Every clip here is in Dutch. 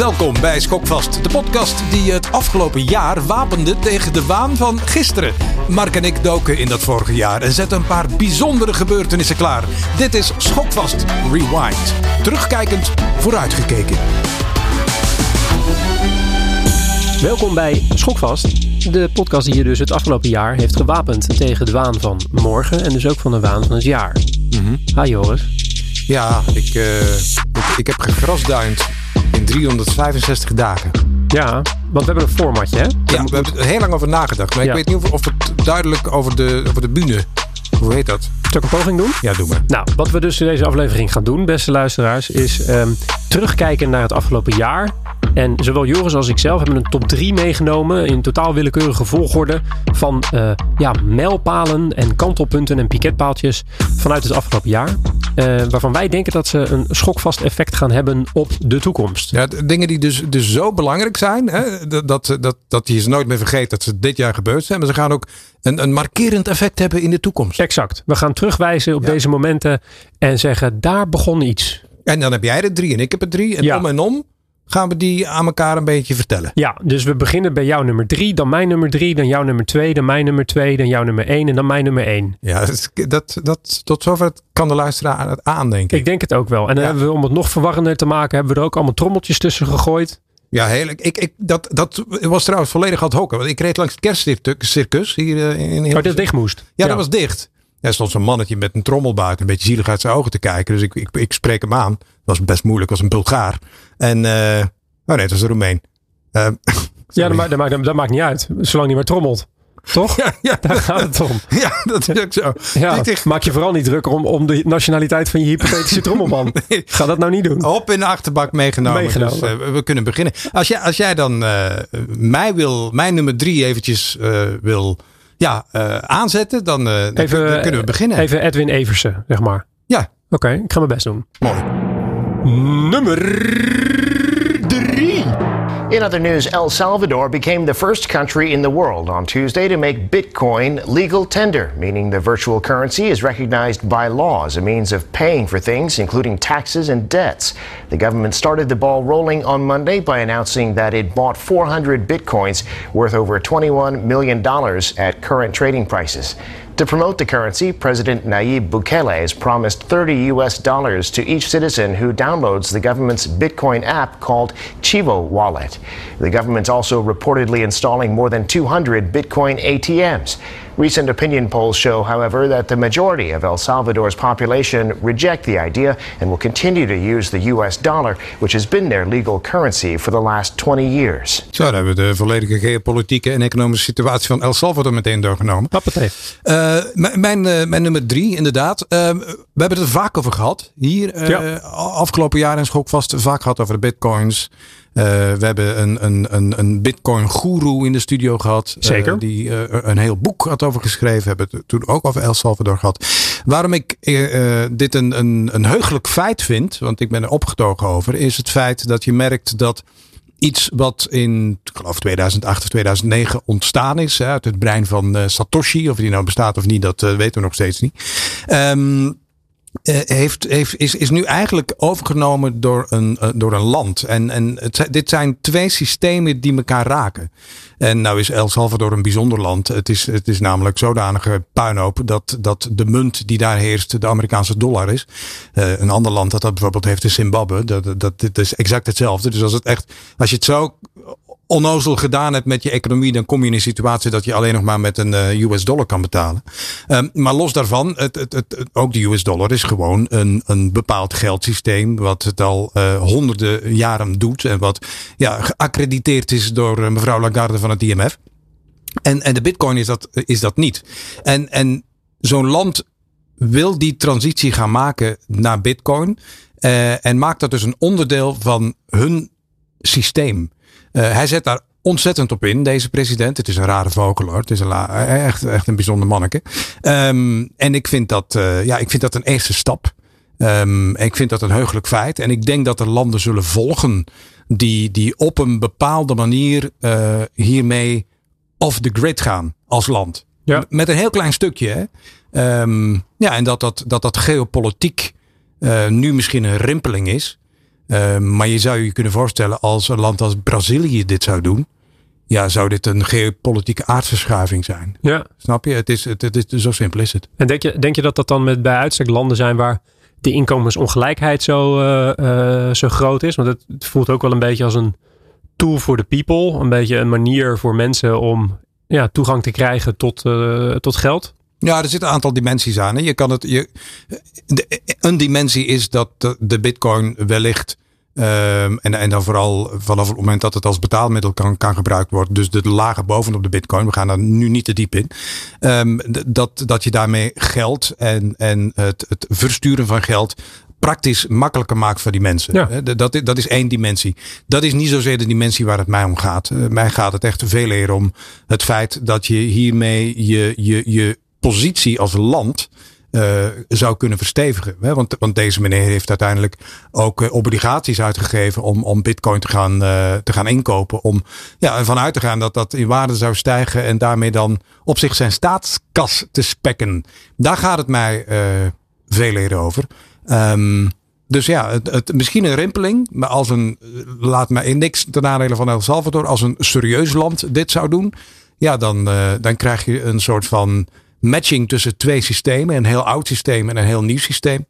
Welkom bij Schokvast, de podcast die het afgelopen jaar wapende tegen de waan van gisteren. Mark en ik doken in dat vorige jaar en zetten een paar bijzondere gebeurtenissen klaar. Dit is Schokvast Rewind. Terugkijkend, vooruitgekeken. Welkom bij Schokvast, de podcast die je dus het afgelopen jaar heeft gewapend tegen de waan van morgen en dus ook van de waan van het jaar. Hi Joris. Ja, ik, eh, ik, ik heb gegrasduind in 365 dagen. Ja, want we hebben een formatje hè? Ja, we hebben er heel lang over nagedacht. Maar Ja. ik weet niet of, of het duidelijk over de, over de bühne. Hoe heet dat? Zal ik een poging doen? Ja, doe maar. Nou, wat we dus in deze aflevering gaan doen, beste luisteraars, is ehm, terugkijken naar het afgelopen jaar. En zowel Joris als ik zelf hebben een top 3 meegenomen in totaal willekeurige volgorde van eh, ja, mijlpalen en kantelpunten en piketpaaltjes vanuit het afgelopen jaar. Eh, waarvan wij denken dat ze een schokvast effect gaan hebben op de toekomst. Ja, dingen die dus, dus zo belangrijk zijn, hè, dat, dat, dat, je ze nooit meer vergeet dat ze dit jaar gebeurd zijn. Maar ze gaan ook een, een markerend effect hebben in de toekomst. Exact. We gaan terugwijzen op Ja. deze momenten en zeggen daar begon iets. En dan heb jij er drie en ik heb er drie. En Ja. om en om gaan we die aan elkaar een beetje vertellen. Ja, dus we beginnen bij jouw nummer 3, dan mijn nummer 3, dan jouw nummer 2, dan mijn nummer 2, dan jouw nummer 1 en dan mijn nummer 1. Ja, dat, dat, dat, tot zover kan de luisteraar het aan, denk ik. Denk het ook wel. En dan Ja. hebben we, om het nog verwarrender te maken, hebben we er ook allemaal trommeltjes tussen gegooid. Ja, heel. Ik, ik, dat, dat was trouwens volledig ad hoc. Want ik reed langs het kerstcircus hier eh, in Oh, Hilversum. dat dicht moest. Ja, dat was dicht. Er stond zo'n mannetje met een trommel buiten, een beetje zielig uit zijn ogen te kijken. Dus ik, ik, ik spreek hem aan. Dat was best moeilijk, was een Bulgaar. En, eh oh nee, het was een Roemeen. Eh, Ja, dat, maakt, dat, maakt, dat maakt niet uit. Zolang hij maar trommelt. Toch? ja, ja, Daar gaat het om. ja, dat is ook zo. Ja, Ik dacht, maak je vooral niet druk om, om de nationaliteit van je hypothetische trommelman. Ga dat nou niet doen. Hop in de achterbak meegenomen. Meegenomen. Dus, eh, we kunnen beginnen. Als jij, als jij dan mij wil, mijn nummer drie eventjes wil ja, eh, aanzetten, dan, eh, dan kun- dan kunnen we beginnen. Even Edwin Eversen, zeg maar. Ja, Oké, ik ga mijn best doen. mooi. Nummer 3. In other news, El Salvador became the first country in the world on Tuesday to make Bitcoin legal tender, meaning the virtual currency is recognized by law as a means of paying for things, including taxes and debts. The government started the ball rolling on Monday by announcing that it bought 400 Bitcoins worth over $21 million at current trading prices. To promote the currency, President Nayib Bukele has promised 30 US dollars to each citizen who downloads the government's Bitcoin app called Chivo Wallet. The government's also reportedly installing more than 200 Bitcoin ATMs. Recent opinion polls show, however, that the majority of El Salvador's population reject the idea and will continue to use the US dollar, which has been their legal currency for the last 20 years. Zo, dan hebben we de volledige geopolitieke en economische situatie van El Salvador meteen doorgenomen. Hoppatee. Eh, m- mijn, eh, mijn nummer drie, inderdaad. Eh, we hebben het er vaak over gehad. Hier, eh, Ja. afgelopen jaar in Schokvast, vaak gehad over de bitcoins. Eh, we hebben een, een, een, een bitcoin-goeroe in de studio gehad. eh, Zeker. die eh, een heel boek had over geschreven. We hebben het toen ook over El Salvador gehad. Waarom ik dit een, een, een heugelijk feit vind, want ik ben er opgetogen over, is het feit dat je merkt dat iets wat in, ik geloof 2008 of 2009 ontstaan is. Hè, uit het brein van Satoshi. Of die nou bestaat of niet, dat weten we nog steeds niet. Ehm, eh, heeft, heeft, is, is nu eigenlijk overgenomen door een, eh, door een land. En, en dit zijn twee systemen die elkaar raken. En nou is El Salvador een bijzonder land. Het is, het is namelijk zodanige puinhoop dat, dat de munt die daar heerst de Amerikaanse dollar is. Eh, een ander land dat dat bijvoorbeeld heeft is Zimbabwe. Dat, dat, is exact hetzelfde. Dus als het echt, als je het zo onnozel gedaan hebt met je economie, dan kom je in een situatie dat je alleen nog maar met een eh, US dollar kan betalen. Ehm, maar los daarvan, het, het, het, ook de US dollar is gewoon een, een bepaald geldsysteem wat het al eh, honderden jaren doet en wat ja, geaccrediteerd is door eh, mevrouw Lagarde van het IMF. En, en de bitcoin is dat, is dat niet. En, en zo'n land wil die transitie gaan maken naar bitcoin. en maakt dat dus een onderdeel van hun systeem. Eh, hij zet daar ontzettend op in, deze president. Het is een rare vogel hoor. Het is een la- echt, echt een bijzonder manneke. Ehm, en ik vind, dat, eh, ja, ik vind dat een eerste stap. Ehm, ik vind dat een heugelijk feit. En ik denk dat er landen zullen volgen die, die op een bepaalde manier eh, hiermee off the grid gaan als land. Ja. Met een heel klein stukje. Hè? Ehm, ja, en dat dat, dat, dat geopolitiek eh, nu misschien een rimpeling is. Maar je zou je kunnen voorstellen als een land als Brazilië dit zou doen ja, zou dit een geopolitieke aardverschuiving zijn. Ja. Snap je? Het is, het, het is, zo simpel is het. En denk je, denk je dat dat dan met bij uitstek landen zijn waar de inkomensongelijkheid zo, uh, uh, zo groot is? Want het, het, voelt ook wel een beetje als een tool voor de people. Een beetje een manier voor mensen om ja, toegang te krijgen tot, uh, tot geld. Ja, er zitten een aantal dimensies aan. Hè. Je kan het, je, de, een dimensie is dat de, de bitcoin wellicht Um, en, en dan vooral vanaf het moment dat het als betaalmiddel kan, kan gebruikt worden. Dus de lagen bovenop de bitcoin. We gaan daar nu niet te diep in. Um, dat, dat je daarmee geld en, en het, het versturen van geld praktisch makkelijker maakt voor die mensen. Ja. Dat, dat is één dimensie. Dat is niet zozeer de dimensie waar het mij om gaat. Uh, mij gaat het echt veel eer om het feit dat je hiermee je, je, je positie als land uh, zou kunnen verstevigen. Hè? Want, want deze meneer heeft uiteindelijk ook uh, obligaties uitgegeven om, om bitcoin te gaan, uh, te gaan inkopen. Om ja, ervan te gaan dat dat in waarde zou stijgen en daarmee dan op zich zijn staatskas te spekken. Daar gaat het mij veel eerder over. Um, dus ja, het, het, misschien een rimpeling, maar als een, laat mij niks ten nadele van El Salvador, als een serieus land dit zou doen, ja, dan, dan krijg je een soort van matching tussen twee systemen. Een heel oud systeem en een heel nieuw systeem.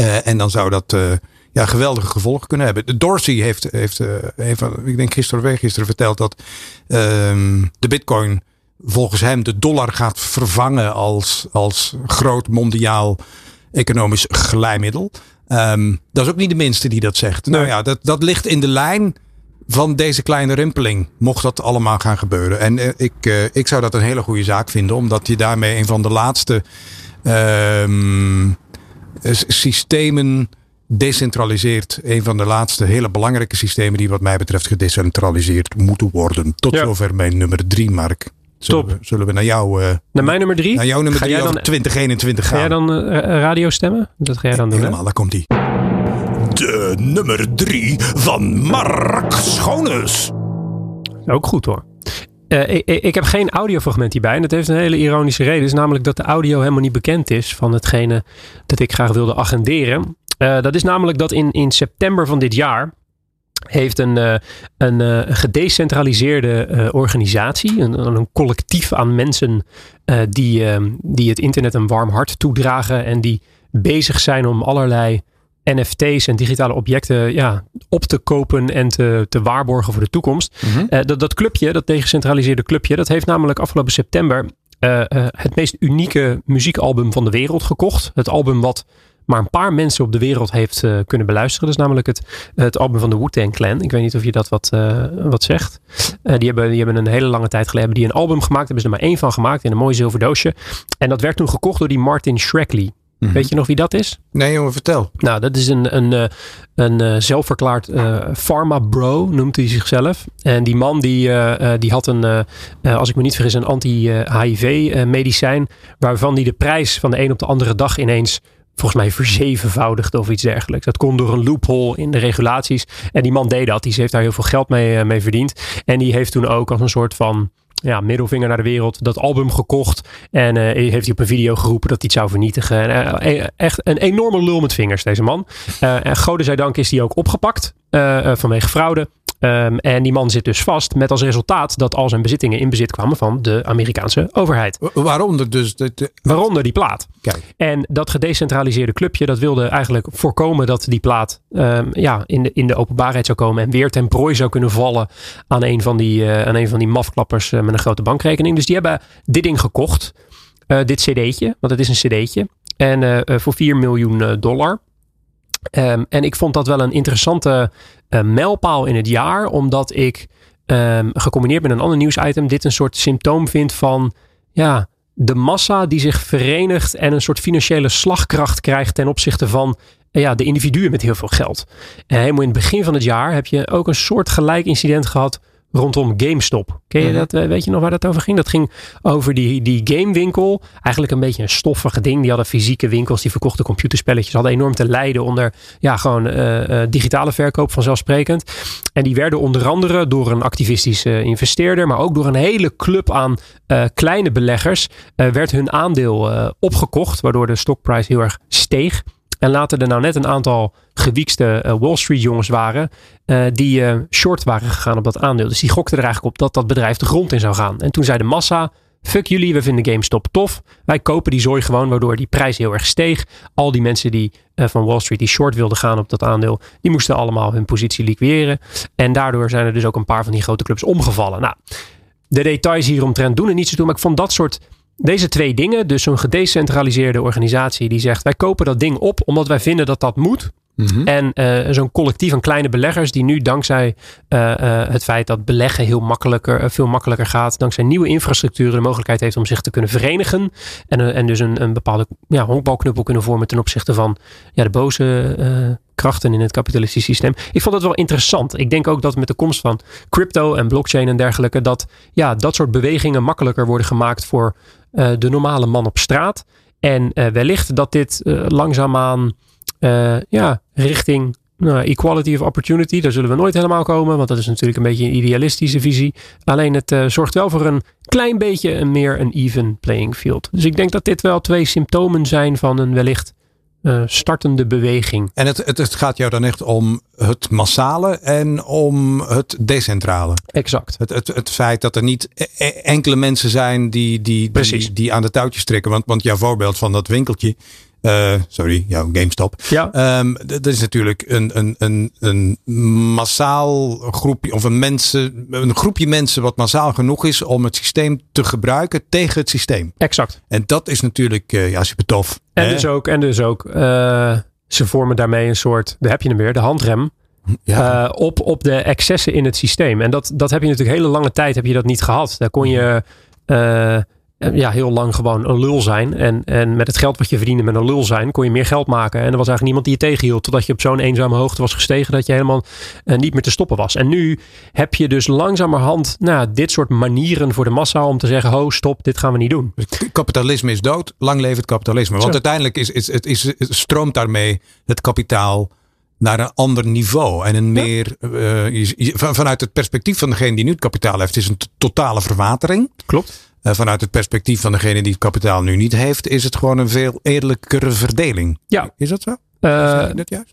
Uh, en dan zou dat uh, ja, geweldige gevolgen kunnen hebben. De Dorsey heeft, heeft, uh, heeft ik denk gisteren of gisteren verteld dat ehm, de bitcoin volgens hem de dollar gaat vervangen als, als groot mondiaal economisch glijmiddel. Um, dat is ook niet de minste die dat zegt. Nou ja, dat, dat ligt in de lijn van deze kleine rimpeling, mocht dat allemaal gaan gebeuren. En uh, ik, uh, ik zou dat een hele goede zaak vinden, omdat je daarmee een van de laatste uh, systemen decentraliseert. Een van de laatste hele belangrijke systemen die wat mij betreft gedecentraliseerd moeten worden. Tot ja. zover mijn nummer drie, Mark. Zullen Top. We, zullen we naar jou... Uh, naar mijn nummer drie? Naar jouw nummer ga drie dan, 2021 gaan. Ga jij dan radio stemmen? Dat ga jij dan doen, Helemaal, daar komt hij de nummer 3 van Mark Schoones. Ook goed hoor. Uh, ik, ik, heb geen audiofragment hierbij. En dat heeft een hele ironische reden. is namelijk dat de audio helemaal niet bekend is van hetgene dat ik graag wilde agenderen. Uh, dat is namelijk dat in, in september van dit jaar heeft een, een gedecentraliseerde organisatie, een, een, collectief aan mensen die, die het internet een warm hart toedragen en die bezig zijn om allerlei NFT's en digitale objecten ja, op te kopen en te, te waarborgen voor de toekomst. Mm -hmm. uh, dat, dat clubje, dat decentraliseerde clubje, dat heeft namelijk afgelopen september uh, uh, het meest unieke muziekalbum van de wereld gekocht. Het album wat maar een paar mensen op de wereld heeft uh, kunnen beluisteren. Dat is namelijk het, het album van de Wu-Tang Clan. Ik weet niet of je dat wat, wat zegt. Die, hebben, die hebben een hele lange tijd geleden die een album gemaakt. Daar hebben ze er maar één van gemaakt in een mooi zilver doosje. En dat werd toen gekocht door die Martin Shrekley. Mm -hmm. Weet je nog wie dat is? Nee, jongen, vertel. Nou, dat is een, een, een, een zelfverklaard uh, pharma bro, noemt hij zichzelf. En die man die, uh, die had een, uh, als ik me niet vergis, een anti-HIV-medicijn. waarvan hij de prijs van de een op de andere dag ineens volgens mij verzevenvoudigde of iets dergelijks. Dat kon door een loophole in de regulaties. En die man deed dat. Die heeft daar heel veel geld mee, mee verdiend. En die heeft toen ook als een soort van ja, middelvinger naar de wereld, dat album gekocht. En uh, heeft hij op een video geroepen dat hij het zou vernietigen. En, uh, echt een enorme lul met vingers, deze man. Uh, en godzijdank is hij ook opgepakt vanwege fraude. Um, en die man zit dus vast met als resultaat dat al zijn bezittingen in bezit kwamen van de Amerikaanse overheid. Waaronder dus? De, de... Waaronder die plaat. Kijk. En dat gedecentraliseerde clubje dat wilde eigenlijk voorkomen dat die plaat um, ja, in, de, in de openbaarheid zou komen en weer ten prooi zou kunnen vallen aan een van die, uh, aan een van die mafklappers uh, met een grote bankrekening. Dus die hebben dit ding gekocht. Uh, dit cd'tje, want het is een cd'tje. En voor 4 miljoen dollar. Um, en ik vond dat wel een interessante uh, mijlpaal in het jaar, omdat ik um, gecombineerd met een ander nieuwsitem dit een soort symptoom vind van ja, de massa die zich verenigt en een soort financiële slagkracht krijgt ten opzichte van ja, de individuen met heel veel geld. En helemaal in het begin van het jaar heb je ook een soort gelijk incident gehad rondom GameStop. Ken je dat? Weet je nog waar dat over ging? Dat ging over die, die gamewinkel. Eigenlijk een beetje een stoffige ding. Die hadden fysieke winkels, die verkochten computerspelletjes. Hadden enorm te lijden onder ja, gewoon uh, uh, digitale verkoop vanzelfsprekend. En die werden onder andere door een activistische investeerder, maar ook door een hele club aan uh, kleine beleggers, werd hun aandeel opgekocht, waardoor de stockprijs heel erg steeg. En later er nou net een aantal gewiekste uh, Wall Street jongens waren. Uh, die uh, short waren gegaan op dat aandeel. Dus die gokten er eigenlijk op dat dat bedrijf de grond in zou gaan. En toen zei de massa. Fuck jullie, we vinden GameStop tof. Wij kopen die zooi gewoon, waardoor die prijs heel erg steeg. Al die mensen die van Wall Street die short wilden gaan op dat aandeel, die moesten allemaal hun positie liquideren. En daardoor zijn er dus ook een paar van die grote clubs omgevallen. Nou, de details hieromtrent doen er niet zo toe, maar ik vond dat soort deze twee dingen, dus zo'n gedecentraliseerde organisatie die zegt wij kopen dat ding op omdat wij vinden dat dat moet. Mhm. En uh, zo'n collectief van kleine beleggers die nu dankzij uh, uh, het feit dat beleggen heel makkelijker, veel makkelijker gaat, dankzij nieuwe infrastructuur de mogelijkheid heeft om zich te kunnen verenigen. En, en dus een, een bepaalde ja, honkbalknuppel kunnen vormen ten opzichte van ja, de boze krachten in het kapitalistische systeem. Ik vond dat wel interessant. Ik denk ook dat met de komst van crypto en blockchain en dergelijke, dat ja, dat soort bewegingen makkelijker worden gemaakt voor uh, de normale man op straat. En uh, wellicht dat dit uh, langzaamaan ja, richting nou, equality of opportunity, daar zullen we nooit helemaal komen, want dat is natuurlijk een beetje een idealistische visie. Alleen het zorgt wel voor een klein beetje een meer een even playing field. Dus ik denk dat dit wel twee symptomen zijn van een wellicht uh, startende beweging. En het, het, het, gaat jou dan echt om het massale en om het decentrale. Exact. Het, het, het feit dat er niet e-, e-, enkele mensen zijn die, die, die, die, aan de touwtjes trekken. Want, want jouw voorbeeld van dat winkeltje. Uh, sorry, jouw GameStop. Ja. Um, dat is natuurlijk een, een, een, een massaal groepje, of een, mensen, een groepje mensen wat massaal genoeg is om het systeem te gebruiken tegen het systeem. Exact. En dat is natuurlijk uh, ja, super tof. En dus ook, en dus ook uh, ze vormen daarmee een soort, daar heb je hem weer, de handrem. Ja. Uh, op, op de excessen in het systeem. En dat, dat heb je natuurlijk hele lange tijd heb je dat niet gehad. Daar kon je uh, ja, heel lang gewoon een lul zijn. En, en met het geld wat je verdiende met een lul zijn, kon je meer geld maken. En er was eigenlijk niemand die je tegenhield. Totdat je op zo'n eenzame hoogte was gestegen dat je helemaal uh, niet meer te stoppen was. En nu heb je dus langzamerhand nou, dit soort manieren voor de massa om te zeggen: ho, stop, dit gaan we niet doen. Kapitalisme is dood, lang leeft het kapitalisme. Want Zo. uiteindelijk is, is, het is, stroomt daarmee het kapitaal naar een ander niveau. En een meer, uh, je, je, van, vanuit het perspectief van degene die nu het kapitaal heeft, is een totale verwatering. Klopt. Uh, vanuit het perspectief van degene die het kapitaal nu niet heeft, is het gewoon een veel eerlijkere verdeling. Ja. Is dat zo? Uh?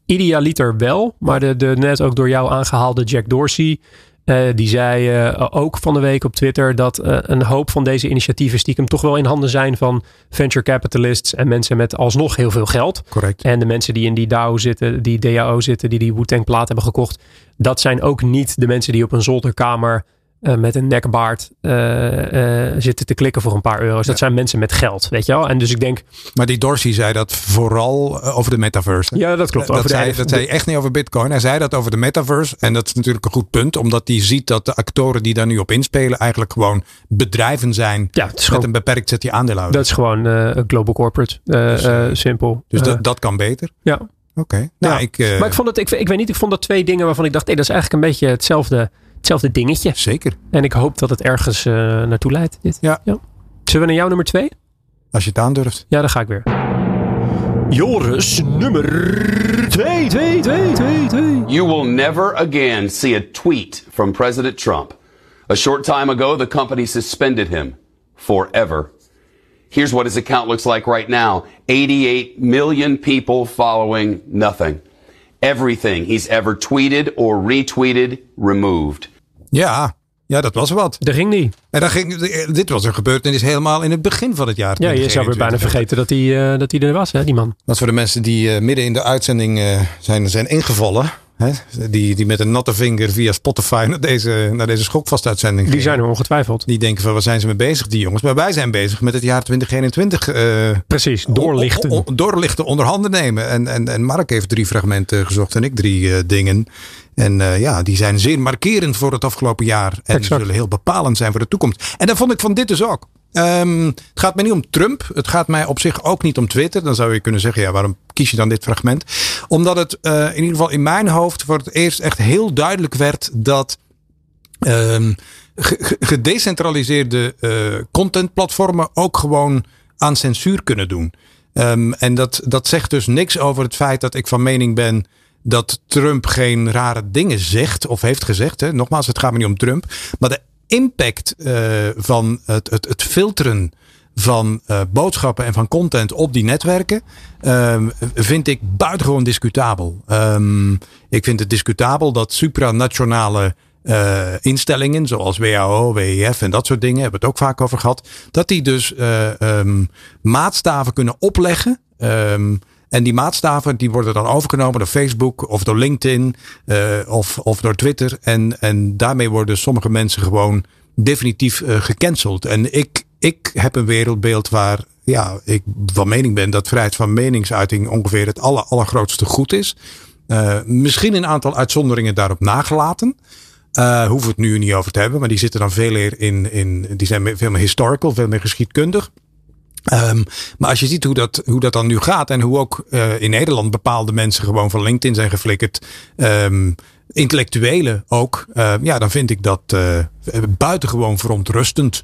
Idealiter wel, maar de, de net ook door jou aangehaalde Jack Dorsey. Uh, die zei uh, ook van de week op Twitter dat een hoop van deze initiatieven stiekem toch wel in handen zijn van venture capitalists en mensen met alsnog heel veel geld. Correct. En de mensen die in die DAO zitten, die DAO zitten, die die Wu-Tang plaat hebben gekocht, dat zijn ook niet de mensen die op een zolderkamer uh, met een nekbaard uh, uh, zitten te klikken voor een paar euro's. Dat ja. zijn mensen met geld, weet je wel. En dus ik denk... Maar die Dorsey zei dat vooral over de metaverse. Hè? Ja, dat klopt. Dat, zei, de, dat zei echt niet over bitcoin. Hij zei dat over de metaverse. En dat is natuurlijk een goed punt. Omdat hij ziet dat de actoren die daar nu op inspelen... eigenlijk gewoon bedrijven zijn ja, met gewoon, een beperkt setje aandeelhouders. Dat is gewoon een global corporate. dus, simpel. Dus dat, dat kan beter? Ja. Oké. Okay. Nou, ja. ik, maar ik vond het, ik, ik weet niet, ik vond dat twee dingen waarvan ik dacht, hey, dat is eigenlijk een beetje hetzelfde, hetzelfde dingetje. Zeker. En ik hoop dat het ergens uh, naartoe leidt. Dit. Ja. ja. Zullen we naar jouw nummer twee? Als je het aandurft. Ja, dan ga ik weer. Joris, nummer 2, 2, 2, 2, 2. You will never again see a tweet from President Trump. A short time ago, the company suspended him forever. Here's what his account looks like right now 88 million people following nothing. Everything he's ever tweeted or retweeted removed. Ja, ja, dat was wat. Daar ging die. En dan ging, dit was een gebeurtenis helemaal in het begin van het jaar. Ja, je zou weer bijna vergeten dat hij, uh, dat hij er was, hè, die man. Dat voor de mensen die uh, midden in de uitzending uh, zijn, zijn ingevallen. Hè, die, die met een natte vinger via Spotify naar deze, naar deze schokvastuitzending Die zijn er ongetwijfeld. Die denken van waar zijn ze mee bezig, die jongens. Maar wij zijn bezig met het jaar 2021. Precies, doorlichten. Doorlichten, onder handen nemen. En, en, en Mark heeft drie fragmenten gezocht en ik drie dingen. En uh, ja, die zijn zeer markerend voor het afgelopen jaar. En exact. zullen heel bepalend zijn voor de toekomst. En dat vond ik van dit dus ook. Um, het gaat mij niet om Trump. Het gaat mij op zich ook niet om Twitter. Dan zou je kunnen zeggen, ja, waarom kies je dan dit fragment? Omdat het uh, in ieder geval in mijn hoofd voor het eerst echt heel duidelijk werd dat um, gedecentraliseerde uh, contentplatformen ook gewoon aan censuur kunnen doen. Um, en dat, dat zegt dus niks over het feit dat ik van mening ben dat Trump geen rare dingen zegt of heeft gezegd. Hè. Nogmaals, het gaat me niet om Trump. Maar de impact uh, van het, het, het filteren van uh, boodschappen en van content op die netwerken, um, vind ik buitengewoon discutabel. Um, ik vind het discutabel dat supranationale uh, instellingen, zoals WHO, WEF en dat soort dingen, hebben we het ook vaak over gehad, dat die dus um, maatstaven kunnen opleggen. En die maatstaven die worden dan overgenomen door Facebook of door LinkedIn uh, of, of door Twitter. En, en daarmee worden sommige mensen gewoon definitief uh, gecanceld. En ik, ik heb een wereldbeeld waar ja, ik van mening ben dat vrijheid van meningsuiting ongeveer het aller, allergrootste goed is. Uh, misschien een aantal uitzonderingen daarop nagelaten. Uh, hoeven we het nu niet over te hebben, maar die zitten dan veel meer in, in die zijn veel meer historical, veel meer geschiedkundig. Um, maar als je ziet hoe dat, hoe dat dan nu gaat en hoe ook uh, in Nederland bepaalde mensen gewoon van LinkedIn zijn geflikkerd, um, intellectuelen ook, uh, ja, dan vind ik dat uh, buitengewoon verontrustend.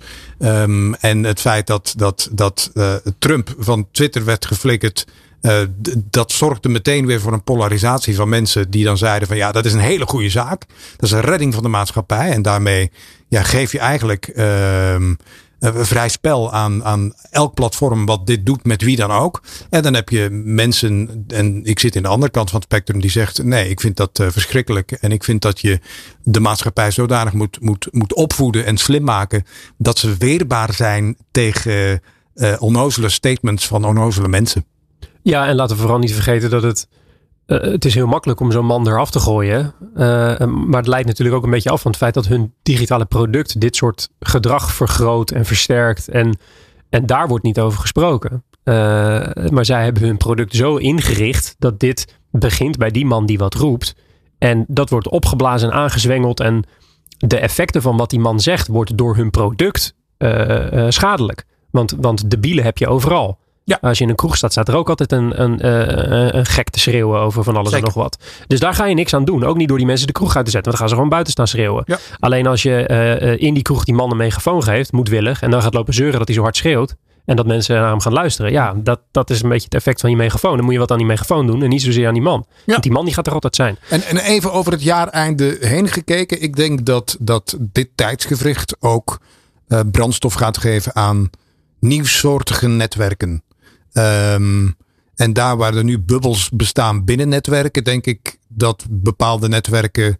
En het feit dat, dat, dat Trump van Twitter werd geflikkerd. Dat zorgde meteen weer voor een polarisatie van mensen die dan zeiden van ja, dat is een hele goede zaak. Dat is een redding van de maatschappij. En daarmee ja, geef je eigenlijk vrij spel aan, aan elk platform wat dit doet met wie dan ook. En dan heb je mensen, en ik zit in de andere kant van het spectrum, die zegt nee, ik vind dat uh, verschrikkelijk. En ik vind dat je de maatschappij zodanig moet, moet, moet opvoeden en slim maken dat ze weerbaar zijn tegen uh, onnozele statements van onnozele mensen. Ja, en laten we vooral niet vergeten dat het. Uh, het is heel makkelijk om zo'n man eraf te gooien. Uh, maar het leidt natuurlijk ook een beetje af van het feit dat hun digitale product dit soort gedrag vergroot en versterkt. En, en daar wordt niet over gesproken. Uh, maar zij hebben hun product zo ingericht dat dit begint bij die man die wat roept. En dat wordt opgeblazen en aangezwengeld. En de effecten van wat die man zegt, wordt door hun product schadelijk. Want, want de bielen heb je overal. Ja. Als je in een kroeg staat, staat er ook altijd een, een, een, een gek te schreeuwen over van alles Zeker. en nog wat. Dus daar ga je niks aan doen. Ook niet door die mensen de kroeg uit te zetten. Want dan gaan ze gewoon buiten staan schreeuwen. Ja. Alleen als je uh, in die kroeg die man een megafoon geeft, moedwillig. En dan gaat lopen zeuren dat hij zo hard schreeuwt. En dat mensen naar hem gaan luisteren. Ja, dat, dat is een beetje het effect van je megafoon. Dan moet je wat aan die megafoon doen en niet zozeer aan die man. Ja. Want die man die gaat er altijd zijn. En, en even over het jaareinde heen gekeken. Ik denk dat, dat dit tijdsgevricht ook uh, brandstof gaat geven aan nieuwsoortige netwerken. Um, en daar waar er nu bubbels bestaan binnen netwerken, denk ik dat bepaalde netwerken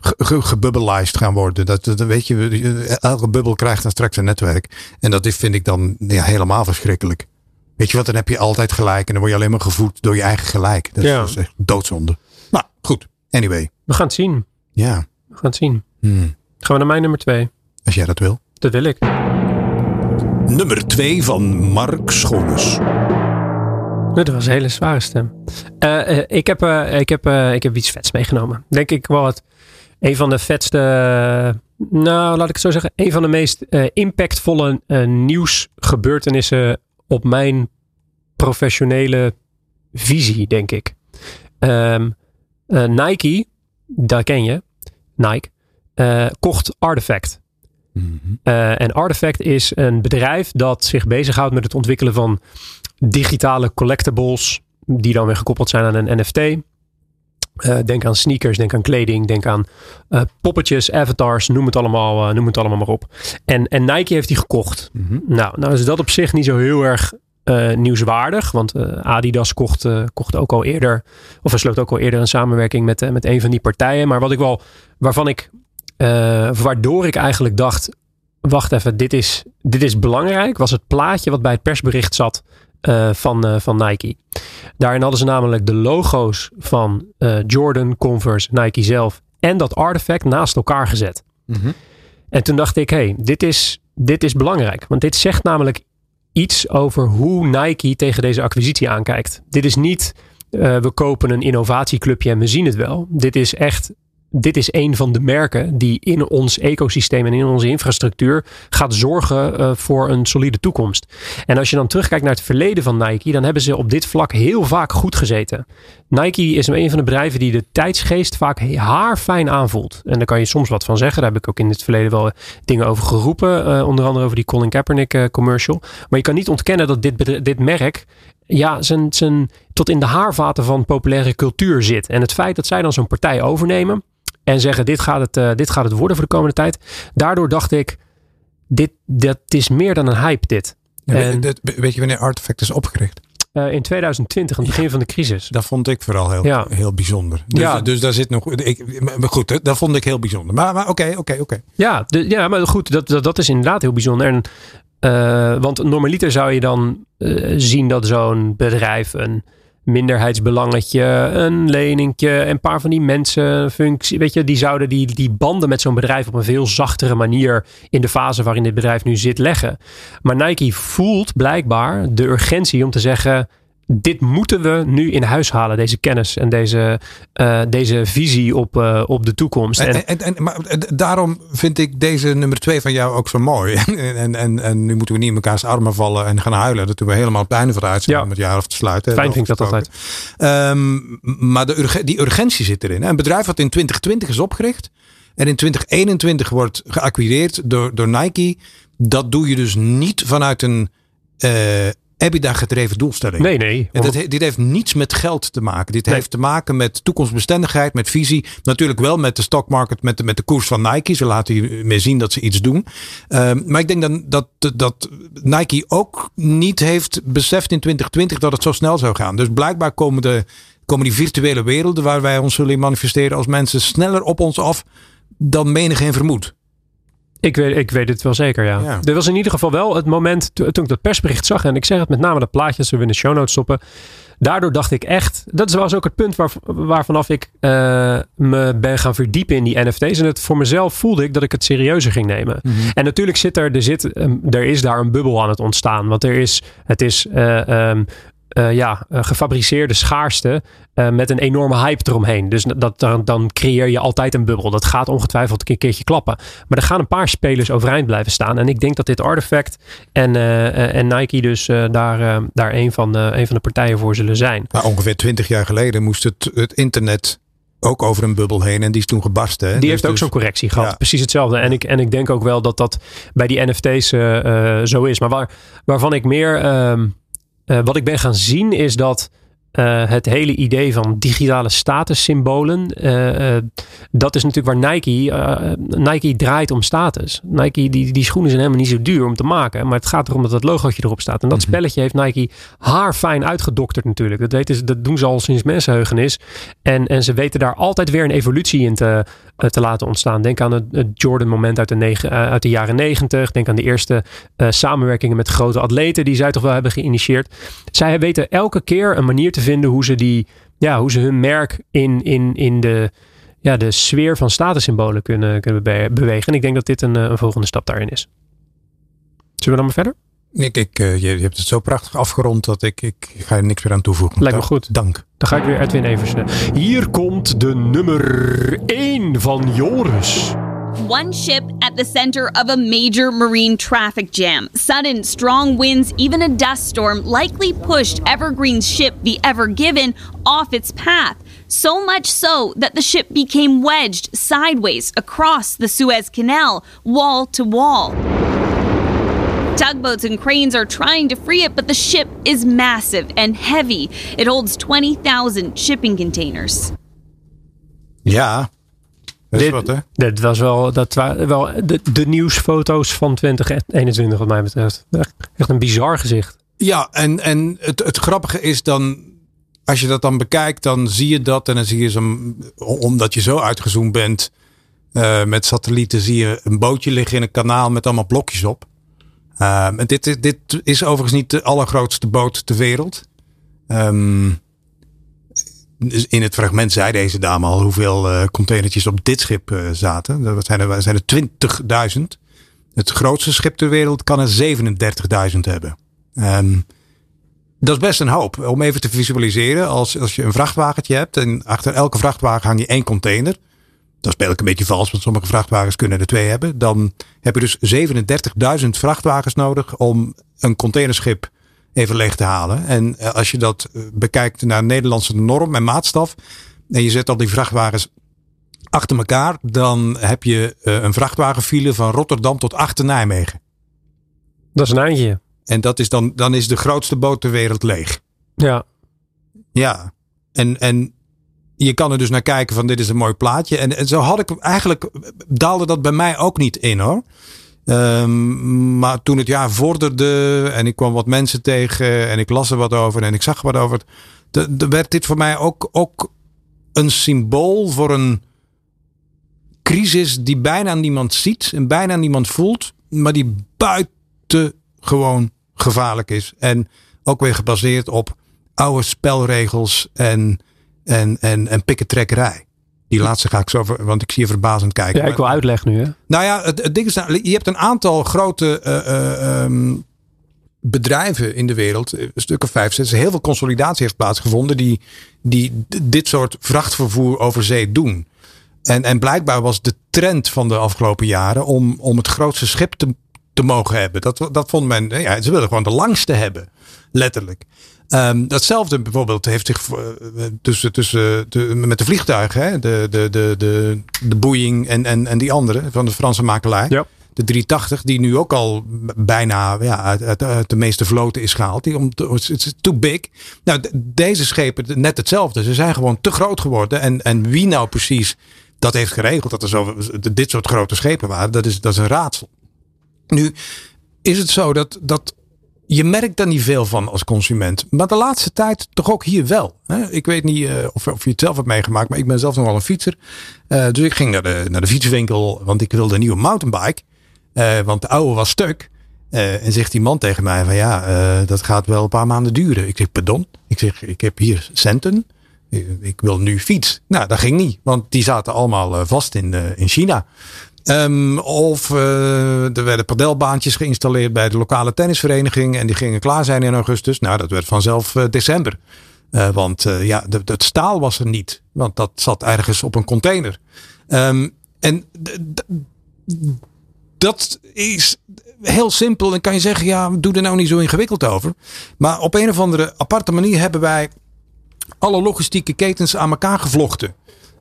ge gebubbelized gaan worden. Dat, dat, weet je, elke bubbel krijgt dan straks een netwerk. En dat is, vind ik dan ja, helemaal verschrikkelijk. Weet je wat, dan heb je altijd gelijk en dan word je alleen maar gevoed door je eigen gelijk. Dat, ja. is echt doodzonde. Nou, goed. Anyway. We gaan het zien. Ja. We gaan het zien. Hmm. Gaan we naar mijn nummer twee? Als jij dat wil. Dat wil ik. Nummer 2 van Mark Schoones. Dat was een hele zware stem. Uh, uh, ik, heb, uh, ik, heb, ik heb iets vets meegenomen. Denk ik wel wat. Een van de vetste. Nou, laat ik het zo zeggen. Een van de meest impactvolle nieuwsgebeurtenissen op mijn professionele visie, denk ik. Um, Nike, daar ken je. Nike. kocht Artifact. Uh, en Artifact is een bedrijf dat zich bezighoudt met het ontwikkelen van digitale collectibles, die dan weer gekoppeld zijn aan een NFT. Uh, denk aan sneakers, denk aan kleding, denk aan uh, poppetjes, avatars, noem het allemaal, uh, noem het allemaal maar op. En, en Nike heeft die gekocht. Mm-hmm. Nou, nou is dat op zich niet zo heel erg nieuwswaardig, want Adidas kocht, kocht ook al eerder, of sloot ook al eerder een samenwerking met, met een van die partijen. Maar wat ik wel, waarvan ik uh, waardoor ik eigenlijk dacht: wacht even, dit is, dit is belangrijk. Was het plaatje wat bij het persbericht zat uh, van, uh, van Nike. Daarin hadden ze namelijk de logo's van Jordan, Converse, Nike zelf en dat artefact naast elkaar gezet. Mm-hmm. En toen dacht ik: hey, dit is, dit is belangrijk. Want dit zegt namelijk iets over hoe Nike tegen deze acquisitie aankijkt. Dit is niet. we kopen een innovatieclubje en we zien het wel. Dit is echt dit is een van de merken die in ons ecosysteem en in onze infrastructuur gaat zorgen uh, voor een solide toekomst. En als je dan terugkijkt naar het verleden van Nike, dan hebben ze op dit vlak heel vaak goed gezeten. Nike is een van de bedrijven die de tijdsgeest vaak haarfijn aanvoelt. En daar kan je soms wat van zeggen. Daar heb ik ook in het verleden wel dingen over geroepen. Uh, onder andere over die Colin Kaepernick uh, commercial. Maar je kan niet ontkennen dat dit, dit merk ja, zijn, zijn tot in de haarvaten van populaire cultuur zit. En het feit dat zij dan zo'n partij overnemen en zeggen: dit gaat, het, uh, dit gaat het worden voor de komende tijd. Daardoor dacht ik: dit, dat is meer dan een hype, dit. En- weet, weet je wanneer Artifact is opgericht? Eh, in 2020, aan het begin van de crisis. Dat vond ik vooral heel, Ja. heel bijzonder. Dus, Ja. dus daar zit nog. Ik, maar goed, dat vond ik heel bijzonder. Maar oké, oké, oké. Ja, de, ja maar goed, dat, dat, dat is inderdaad heel bijzonder. En, eh, want normaliter zou je dan eh, zien dat zo'n bedrijf een minderheidsbelangetje, een leningje, een paar van die mensen, functie, weet je, die zouden die, die banden met zo'n bedrijf op een veel zachtere manier in de fase waarin dit bedrijf nu zit leggen. Maar Nike voelt blijkbaar de urgentie om te zeggen. Dit moeten we nu in huis halen, deze kennis en deze, eh, deze visie op, eh, op de toekomst. En, En, en, maar eh, daarom vind ik deze nummer twee van jou ook zo mooi. En, en, en, en nu moeten we niet in mekaars armen vallen en gaan huilen. Dat doen we helemaal op het einde van de uitzending Ja. om het jaar af te sluiten. Fijn vind ik dat altijd. Ehm, maar de die urgentie zit erin. Een bedrijf dat in 2020 is opgericht. En in 2021 wordt geacquireerd door, door Nike. Dat doe je dus niet vanuit een EBITDA gedreven doelstelling. nee, nee. En dat, dit heeft niets met geld te maken. Dit Nee. heeft te maken met toekomstbestendigheid, met visie. Natuurlijk wel met de stockmarket, met de, met de koers van Nike. Ze laten hiermee zien dat ze iets doen. Ehm, maar ik denk dan dat, dat Nike ook niet heeft beseft in 2020 dat het zo snel zou gaan. Dus blijkbaar komen, de, komen die virtuele werelden waar wij ons zullen manifesteren als mensen sneller op ons af dan menigeen vermoedt. Ik weet, ik weet het wel zeker, ja. Ja. Er was in ieder geval wel het moment to- toen ik dat persbericht zag. En ik zeg het met name dat plaatje, zullen we in de show notes stoppen. Daardoor dacht ik echt, dat was ook het punt waar, waarvanaf ik eh, me ben gaan verdiepen in die NFT's. En het voor mezelf voelde ik dat ik het serieuzer ging nemen. En natuurlijk zit er, er, zit, er is daar een bubbel aan het ontstaan. Want er is, het is eh, ehm, eh, ja, eh, gefabriceerde schaarste eh, met een enorme hype eromheen. Dus dat, dan, dan creëer je altijd een bubbel. Dat gaat ongetwijfeld een keertje klappen. Maar er gaan een paar spelers overeind blijven staan. En ik denk dat dit Artifact en, en Nike dus daar, daar een, van, de een van de partijen voor zullen zijn. Maar ongeveer twintig jaar geleden moest het, het internet ook over een bubbel heen. En die is toen gebarsten. hè. Die Dus- heeft ook dus- zo'n correctie gehad. Ja. Precies hetzelfde. En ik, en ik denk ook wel dat dat bij die NFT's zo is. Maar waar, waarvan ik meer. ehm, eh, wat ik ben gaan zien is dat. eh, het hele idee van digitale statussymbolen. eh, dat is natuurlijk waar Nike. Nike draait om status. Nike, die, die schoenen zijn helemaal niet zo duur om te maken. Maar het gaat erom dat het logootje erop staat. En dat spelletje heeft Nike haarfijn uitgedokterd natuurlijk. Dat, weten ze, dat doen ze al sinds mensenheugenis. En, en ze weten daar altijd weer een evolutie in te, te laten ontstaan. Denk aan het, Jordan-moment uit, de eh, uit de jaren negentig. Denk aan de eerste eh, samenwerkingen met grote atleten die zij toch wel hebben geïnitieerd. Zij weten elke keer een manier te vinden hoe ze, die, ja, hoe ze hun merk in, in, in de, ja, de sfeer van statussymbolen kunnen, kunnen be- bewegen. En ik denk dat dit een, eh, een volgende stap daarin is. Zullen we dan maar verder? Ik, ik, eh, je, je hebt het zo prachtig afgerond dat ik, ik, ga er niks meer aan toevoegen. Lijkt me Dank- goed. Dank. Dan ga ik weer Edwin Eversen. Hier komt de nummer 1 van Joris. One ship at the center of a major marine traffic jam. Sudden, strong winds, even a dust storm likely pushed Evergreen's ship, the Ever Given, off its path. So much so that the ship became wedged sideways across the Suez Canal, wall to wall. Tugboats and cranes are trying to free it, but the ship is massive and heavy. It holds 20,000 shipping containers. Ja, dat is Dit- wat hè. Dit was wel, dat waren wel de, de nieuwsfoto's van 2021 wat mij betreft. Echt, echt een bizar gezicht. Ja, en, en het, het grappige is dan, als je dat dan bekijkt, dan zie je dat. En dan zie je zo'n, omdat je zo uitgezoomd bent eh, met satellieten, zie je een bootje liggen in een kanaal met allemaal blokjes op. En dit, is- dit is overigens niet de allergrootste boot ter wereld. Ehm, dus in het fragment zei deze dame al hoeveel eh containertjes op dit schip eh, zaten. Dat zijn er, zijn er 20.000. Het grootste schip ter wereld kan er 37.000 hebben. Ehm, dat is best een hoop. Om even te visualiseren. Als, als je een vrachtwagentje hebt. En achter elke vrachtwagen hang je één container. Dat speel ik een beetje vals. Want sommige vrachtwagens kunnen er twee hebben. Dan heb je dus 37.000 vrachtwagens nodig. Om een containerschip even leeg te halen. En eh, als je dat eh, bekijkt naar Nederlandse norm en maatstaf. En je zet al die vrachtwagens achter elkaar. Dan heb je eh, een vrachtwagenfile van Rotterdam tot achter Nijmegen. Dat is een eindje. En dat is dan, dan is de grootste boot ter wereld leeg. Ja. Ja. En, en je kan er dus naar kijken van dit is een mooi plaatje. En, en zo had ik eigenlijk, daalde dat bij mij ook niet in hoor. Um, maar toen het jaar vorderde en ik kwam wat mensen tegen en ik las er wat over en ik zag wat over. werd dit voor mij ook, ook een symbool voor een crisis die bijna niemand ziet en bijna niemand voelt, maar die buitengewoon gevaarlijk is. En ook weer gebaseerd op oude spelregels en, en, en, en pikketrekkerij. Die laatste ga ik zo, want ik zie je verbazend kijken. Ja, ik wil uitleg nu. Hè? Nou ja, het, het ding is, nou, je hebt een aantal grote uh, um, bedrijven in de wereld, een stuk of vijf, zes, heel veel consolidatie heeft plaatsgevonden die, die dit soort vrachtvervoer over zee doen. En, en blijkbaar was de trend van de afgelopen jaren om, om het grootste schip te, te mogen hebben. Dat, dat vond men, ja, ze wilden gewoon de langste hebben, letterlijk. Um, datzelfde bijvoorbeeld heeft zich uh, tussen, tussen de, met de vliegtuigen, hè? De, de, de, de, de Boeing en, en, en die andere van de Franse makelaar. Ja. De 380, die nu ook al bijna ja, uit, uit, de meeste vloten is gehaald. Die om it's too big. Nou, deze schepen net hetzelfde. Ze zijn gewoon te groot geworden. En, en wie nou precies dat heeft geregeld dat er zo, dit soort grote schepen waren, dat is, dat is een raadsel. Nu is het zo dat, dat je merkt daar niet veel van als consument. Maar de laatste tijd toch ook hier wel. Ik weet niet uh, of, je het zelf hebt meegemaakt, maar ik ben zelf nog wel een fietser. Uh, dus ik ging naar de, naar de fietswinkel, want ik wilde een nieuwe mountainbike. Uh, want de oude was stuk. en zegt die man tegen mij van ja, dat gaat wel een paar maanden duren. Ik zeg pardon. Ik zeg ik heb hier centen. Ik wil nu fiets. Nou, dat ging niet, want die zaten allemaal vast in China. Um, of uh, er werden padelbaantjes geïnstalleerd bij de lokale tennisvereniging. En die gingen klaar zijn in augustus. Nou, dat werd vanzelf uh, december. Uh, want ja, het staal was er niet. Want dat zat ergens op een container. Um, en dat is heel simpel. En kan je zeggen, ja, doe er nou niet zo ingewikkeld over. Maar op een of andere aparte manier hebben wij alle logistieke ketens aan elkaar gevlochten.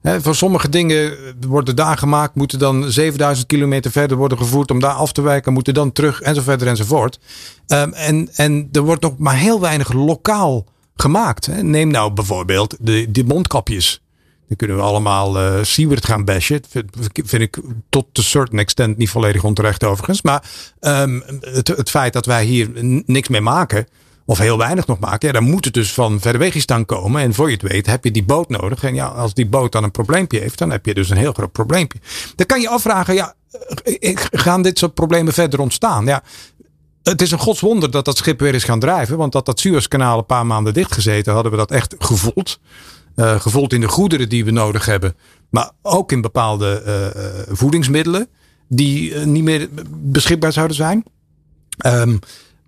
Voor sommige dingen worden daar gemaakt, moeten dan 7000 kilometer verder worden gevoerd om daar af te wijken, moeten dan terug en zo verder enzovoort. Um, en, en er wordt nog maar heel weinig lokaal gemaakt. Neem nou bijvoorbeeld de, de mondkapjes. Dan kunnen we allemaal uh, Siewert gaan bashen. Vind ik tot een certain extent niet volledig onterecht overigens. Maar um, het, het feit dat wij hier niks mee maken of heel weinig nog maken, ja, dan moet het dus van Verwegistan komen. En voor je het weet heb je die boot nodig. En ja, als die boot dan een probleempje heeft, dan heb je dus een heel groot probleempje. Dan kan je afvragen, ja, eh, gaan dit soort problemen verder ontstaan? Ja, het is een godswonder dat dat schip weer is gaan drijven. Want dat dat Suezkanaal een paar maanden dichtgezeten, hadden we dat echt gevoeld. Uh, gevoeld in de goederen die we nodig hebben. Maar ook in bepaalde voedingsmiddelen die niet meer beschikbaar zouden zijn. Um,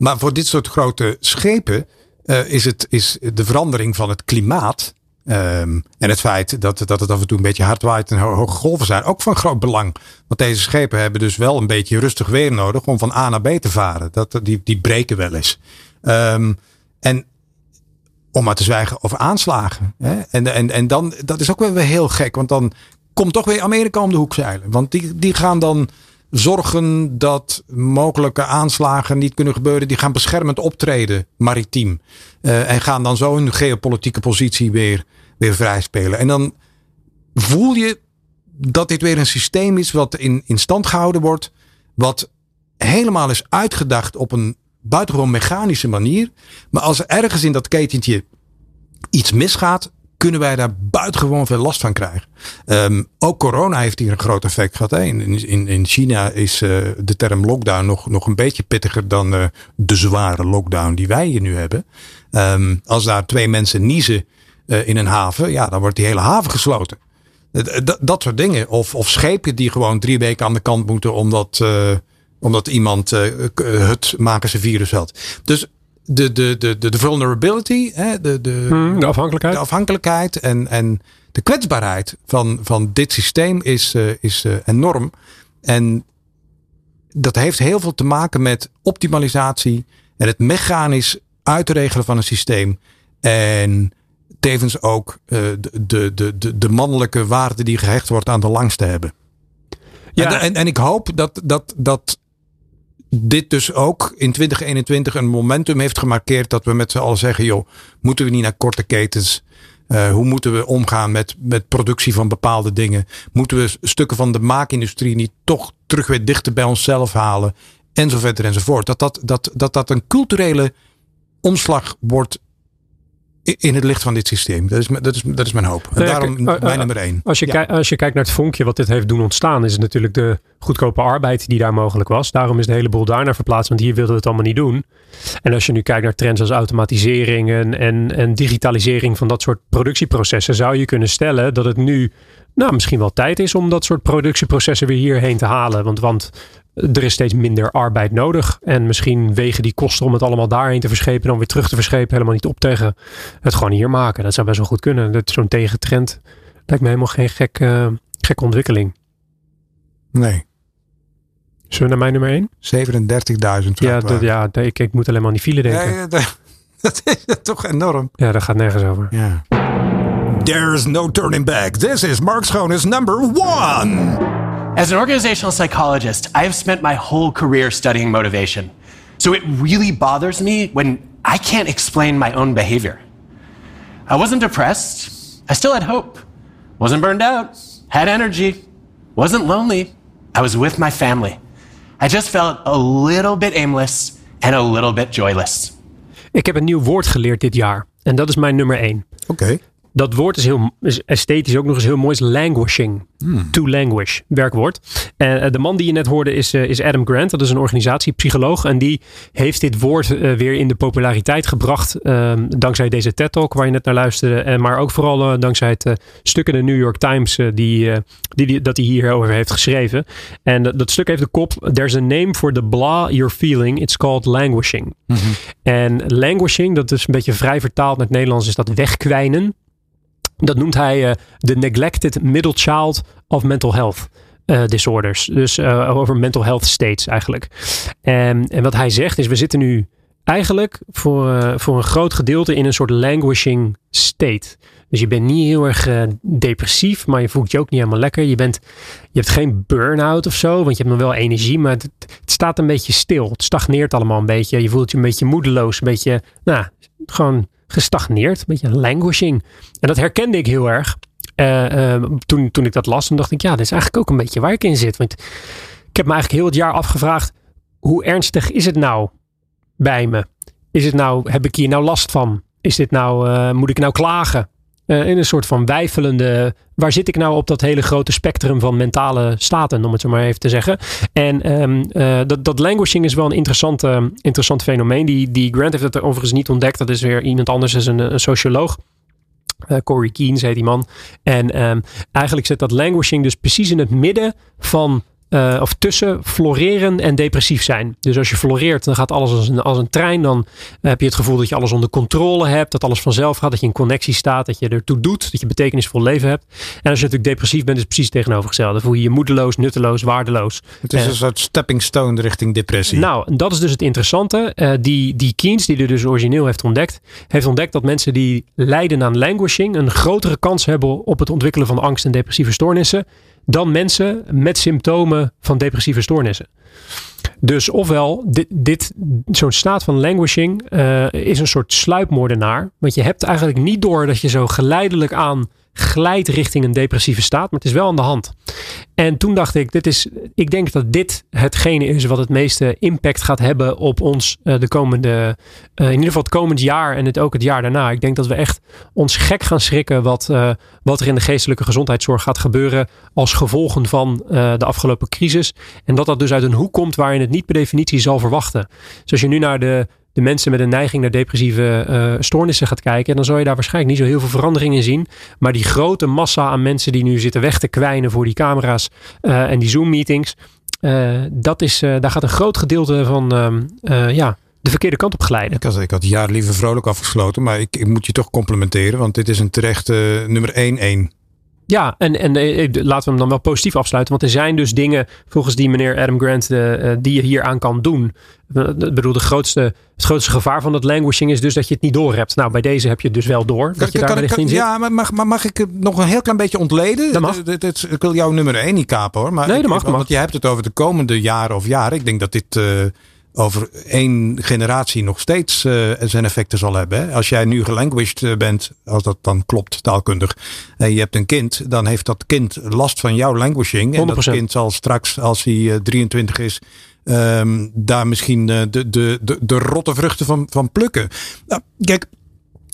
maar voor dit soort grote schepen uh, is, het, is de verandering van het klimaat. Um, en het feit dat, dat het af en toe een beetje hard waait en hoge golven zijn, ook van groot belang. Want deze schepen hebben dus wel een beetje rustig weer nodig om van A naar B te varen. Dat, die, die breken wel eens. Um, en om maar te zwijgen over aanslagen. Hè? En, en, en dan, dat is ook weer heel gek, want dan komt toch weer Amerika om de hoek zeilen. Want die, die gaan dan zorgen dat mogelijke aanslagen niet kunnen gebeuren. Die gaan beschermend optreden, maritiem. Uh, en gaan dan zo hun geopolitieke positie weer, weer vrij spelen. En dan voel je dat dit weer een systeem is wat in, in stand gehouden wordt. Wat helemaal is uitgedacht op een buitengewoon mechanische manier. Maar als er ergens in dat ketentje iets misgaat, kunnen wij daar buitengewoon veel last van krijgen. Um, ook corona heeft hier een groot effect gehad. In, in, in China is uh, de term lockdown nog, nog een beetje pittiger dan uh, de zware lockdown die wij hier nu hebben. Um, als daar twee mensen niezen uh, in een haven, ja, dan wordt die hele haven gesloten. Dat, dat soort dingen. Of, of schepen die gewoon drie weken aan de kant moeten omdat, omdat iemand het maken ze virus had. Dus de, de, de, de, de vulnerability, hè, de, de, hmm, de afhankelijkheid, de afhankelijkheid en, en de kwetsbaarheid van, van dit systeem is, uh, is uh, enorm. En dat heeft heel veel te maken met optimalisatie en het mechanisch uitregelen van een systeem. En tevens ook uh, de, de, de, de mannelijke waarde die gehecht wordt aan de langste hebben. Ja. En, en, en ik hoop dat, dat, dat dit dus ook in 2021 een momentum heeft gemarkeerd dat we met z'n allen zeggen, joh, moeten we niet naar korte ketens? Uh, hoe moeten we omgaan met, met productie van bepaalde dingen? Moeten we stukken van de maakindustrie niet toch terug weer dichter bij onszelf halen? En zo verder enzovoort. Dat dat, dat, dat, dat een culturele omslag wordt in het licht van dit systeem. Dat is, dat is, dat is mijn hoop. En daarom uh, mijn nummer één. Als je, ja. als je kijkt naar het vonkje wat dit heeft doen ontstaan, is het natuurlijk de goedkope arbeid die daar mogelijk was. Daarom is de hele boel daar naar verplaatst, want hier wilden we het allemaal niet doen. En als je nu kijkt naar trends als automatisering en, en, en digitalisering van dat soort productieprocessen, zou je kunnen stellen dat het nu nou, misschien wel tijd is om dat soort productieprocessen weer hierheen te halen. Want, want er is steeds minder arbeid nodig. En misschien wegen die kosten om het allemaal daarheen te verschepen, dan weer terug te verschepen, helemaal niet op tegen het gewoon hier maken. Dat zou best wel goed kunnen. Dat zo'n tegentrend lijkt me helemaal geen gek, uh, gekke ontwikkeling. Nee. Zullen we naar mijn nummer 1? 37.000. Ja, dat, ja ik, ik moet alleen maar aan die file denken. Ja, dat, dat is toch enorm. Ja, dat gaat nergens over. Ja. There's no turning back. This is Mark Schoones number one. As an organizational psychologist, I have spent my whole career studying motivation. So it really bothers me when I can't explain my own behavior. I wasn't depressed. I still had hope. Wasn't burned out. Had energy. Wasn't lonely. I was with my family. I just felt a little bit aimless and a little bit joyless. Ik heb een nieuw woord geleerd dit jaar. En dat is mijn nummer één. Oké. Okay. Dat woord is, heel, is esthetisch ook nog eens heel mooi. Is languishing. Hmm. To languish. Werkwoord. En uh, de man die je net hoorde is, uh, is Adam Grant. Dat is een organisatiepsycholoog. En die heeft dit woord uh, weer in de populariteit gebracht. Ehm, dankzij deze TED-talk waar je net naar luisterde. En maar ook vooral dankzij het stuk in de New York Times. die, die, die, dat hij hierover heeft geschreven. En dat stuk heeft de kop. There's a name for the blah you're feeling. It's called languishing. Mm -hmm. En languishing, dat is een beetje vrij vertaald naar het Nederlands. Is dat wegkwijnen. Dat noemt hij de neglected middle child of mental health. Uh, disorders. Dus uh, over mental health states eigenlijk. En, en wat hij zegt is, we zitten nu eigenlijk voor, voor een groot gedeelte in een soort languishing state. Dus je bent niet heel erg depressief, maar je voelt je ook niet helemaal lekker. Je, bent, je hebt geen burn-out of zo, want je hebt nog wel energie, maar het, het, staat een beetje stil. Het stagneert allemaal een beetje. Je voelt je een beetje moedeloos, een beetje, nou, gewoon gestagneerd, een beetje languishing. En dat herkende ik heel erg. Uh, uh, toen, toen ik dat las, dacht ik, ja, dit is eigenlijk ook een beetje waar ik in zit. Want ik heb me eigenlijk heel het jaar afgevraagd, hoe ernstig is het nou bij me? Is het nou, heb ik hier nou last van? Is dit nou, uh, moet ik nou klagen? Uh, in een soort van wijfelende. Waar zit ik nou op dat hele grote spectrum van mentale staten, om het zo maar even te zeggen. En um, uh, dat, dat languishing is wel een interessante, interessant fenomeen. Die, die Grant heeft het overigens niet ontdekt. Dat is weer iemand anders, is een, een socioloog. Uh, Corey Keane heet die man. En um, eigenlijk zit dat languishing dus precies in het midden van uh, of tussen floreren en depressief zijn. Dus als je floreert, dan gaat alles als een, als een trein. Dan heb je het gevoel dat je alles onder controle hebt. Dat alles vanzelf gaat. Dat je in connectie staat. Dat je ertoe doet. Dat je betekenisvol leven hebt. En als je natuurlijk depressief bent, is het precies tegenovergestelde. Dan voel je je moedeloos, nutteloos, waardeloos. Het is een soort stepping stone richting depressie. Nou, dat is dus het interessante. Uh, die, die Keynes, die er dus origineel heeft ontdekt, heeft ontdekt dat mensen die lijden aan languishing een grotere kans hebben op het ontwikkelen van angst en depressieve stoornissen dan mensen met symptomen van depressieve stoornissen. Dus ofwel, dit, dit, zo'n staat van languishing uh, is een soort sluipmoordenaar. Want je hebt eigenlijk niet door dat je zo geleidelijk aan glijdt richting een depressieve staat, maar het is wel aan de hand. En toen dacht ik, dit is, ik denk dat dit hetgene is wat het meeste impact gaat hebben op ons uh, de komende, uh, in ieder geval het komend jaar en het, ook het jaar daarna. Ik denk dat we echt ons gek gaan schrikken wat, uh, wat er in de geestelijke gezondheidszorg gaat gebeuren als gevolgen van de afgelopen crisis. En dat dat dus uit een hoek komt waarin het niet per definitie zal verwachten. Dus als je nu naar de de mensen met een neiging naar depressieve uh, stoornissen gaat kijken, dan zal je daar waarschijnlijk niet zo heel veel verandering in zien. Maar die grote massa aan mensen die nu zitten weg te kwijnen voor die camera's uh, en die Zoom-meetings, uh, dat is, daar gaat een groot gedeelte van ehm, ja, de verkeerde kant op glijden. Ik had, ik had het jaar liever vrolijk afgesloten, maar ik, ik moet je toch complimenteren, want dit is een terechte nummer 1-1. Ja, en, en eh, laten we hem dan wel positief afsluiten. Want er zijn dus dingen, volgens die meneer Adam Grant, uh, die je hier aan kan doen. Ik bedoel, de grootste, het grootste gevaar van dat languishing is dus dat je het niet door hebt. Nou, bij deze heb je het dus wel door. Dat je daar kan, kan, ja, maar mag, maar mag ik het nog een heel klein beetje ontleden? Dat mag. ik wil jouw nummer 1 niet kapen hoor. Maar nee, dat mag. Want je hebt het over de komende jaren of jaren. Ik denk dat dit... Over één generatie nog steeds uh, zijn effecten zal hebben. Hè? Als jij nu gelanguaged bent, als dat dan klopt taalkundig, en je hebt een kind, dan heeft dat kind last van jouw languaging. En 100%. dat kind zal straks, als hij uh, 23 is, um, daar misschien uh, de, de, de, de rotte vruchten van, van plukken. Nou, kijk,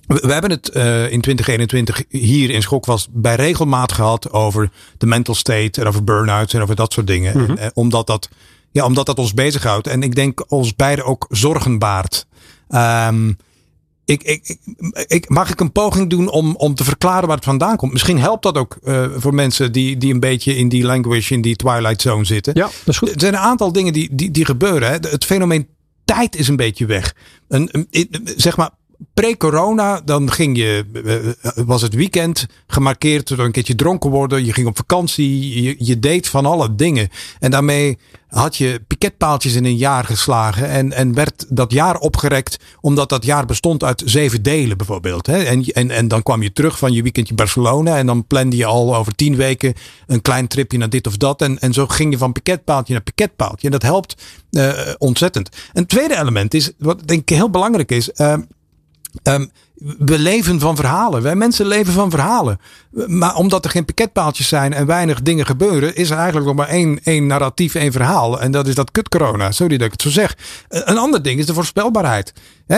we hebben het uh, in 2021 hier in Schokwas bij regelmaat gehad over de mental state en over burn-outs en over dat soort dingen. Mm -hmm. en, omdat, dat, ja, omdat dat ons bezighoudt. En ik denk ons beiden ook zorgen baart. Um, ik, ik, ik, mag ik een poging doen om, om te verklaren waar het vandaan komt? Misschien helpt dat ook uh, voor mensen die, die een beetje in die language, in die twilight zone zitten. Ja, dat is goed. Er zijn een aantal dingen die, die, die gebeuren. Hè. Het fenomeen tijd is een beetje weg. Een, een, zeg maar, pre-corona, dan ging je, was het weekend gemarkeerd door een keertje dronken worden. Je ging op vakantie, je, je deed van alle dingen. En daarmee had je piketpaaltjes in een jaar geslagen en, en werd dat jaar opgerekt omdat dat jaar bestond uit zeven delen bijvoorbeeld. En, en, en dan kwam je terug van je weekendje Barcelona en dan plande je al over tien weken een klein tripje naar dit of dat. En, en zo ging je van piketpaaltje naar piketpaaltje. En dat helpt uh, ontzettend. Een tweede element is, wat denk ik heel belangrijk is, Um, we leven van verhalen. Wij mensen leven van verhalen. Maar omdat er geen pakketpaaltjes zijn en weinig dingen gebeuren, is er eigenlijk nog maar één, één narratief, één verhaal. En dat is dat kut corona. Sorry dat ik het zo zeg. Een ander ding is de voorspelbaarheid.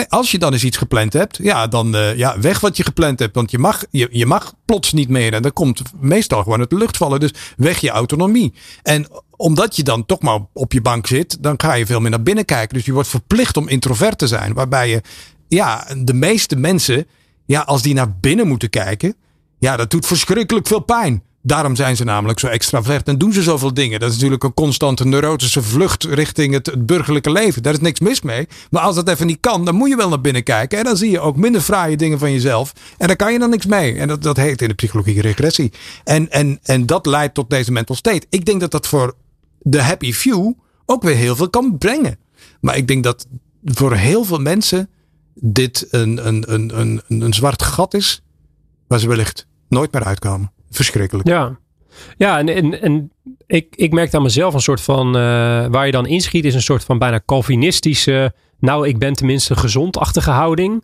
als je dan eens iets gepland hebt, ja, dan uh, ja, weg wat je gepland hebt. Want je mag, je, je mag plots niet meer. En dan komt meestal gewoon de lucht vallen. Dus weg je autonomie. En omdat je dan toch maar op je bank zit, dan ga je veel meer naar binnen kijken. Dus je wordt verplicht om introvert te zijn. Waarbij je ja, de meeste mensen, ja, als die naar binnen moeten kijken, ja, dat doet verschrikkelijk veel pijn. Daarom zijn ze namelijk zo extravert en doen ze zoveel dingen. Dat is natuurlijk een constante neurotische vlucht richting het, het, burgerlijke leven. Daar is niks mis mee. Maar als dat even niet kan, dan moet je wel naar binnen kijken. En dan zie je ook minder fraaie dingen van jezelf. En daar kan je dan niks mee. En dat, dat heet in de psychologie regressie. En, en, en dat leidt tot deze mental state. Ik denk dat dat voor de happy few ook weer heel veel kan brengen. Maar ik denk dat voor heel veel mensen dit een, een, een, een, een zwart gat is waar ze wellicht nooit meer uitkomen. Verschrikkelijk. Ja, ja en, en, ik, ik merk aan mezelf een soort van, uh, waar je dan inschiet, is een soort van bijna Calvinistische, nou ik ben tenminste gezondachtige houding.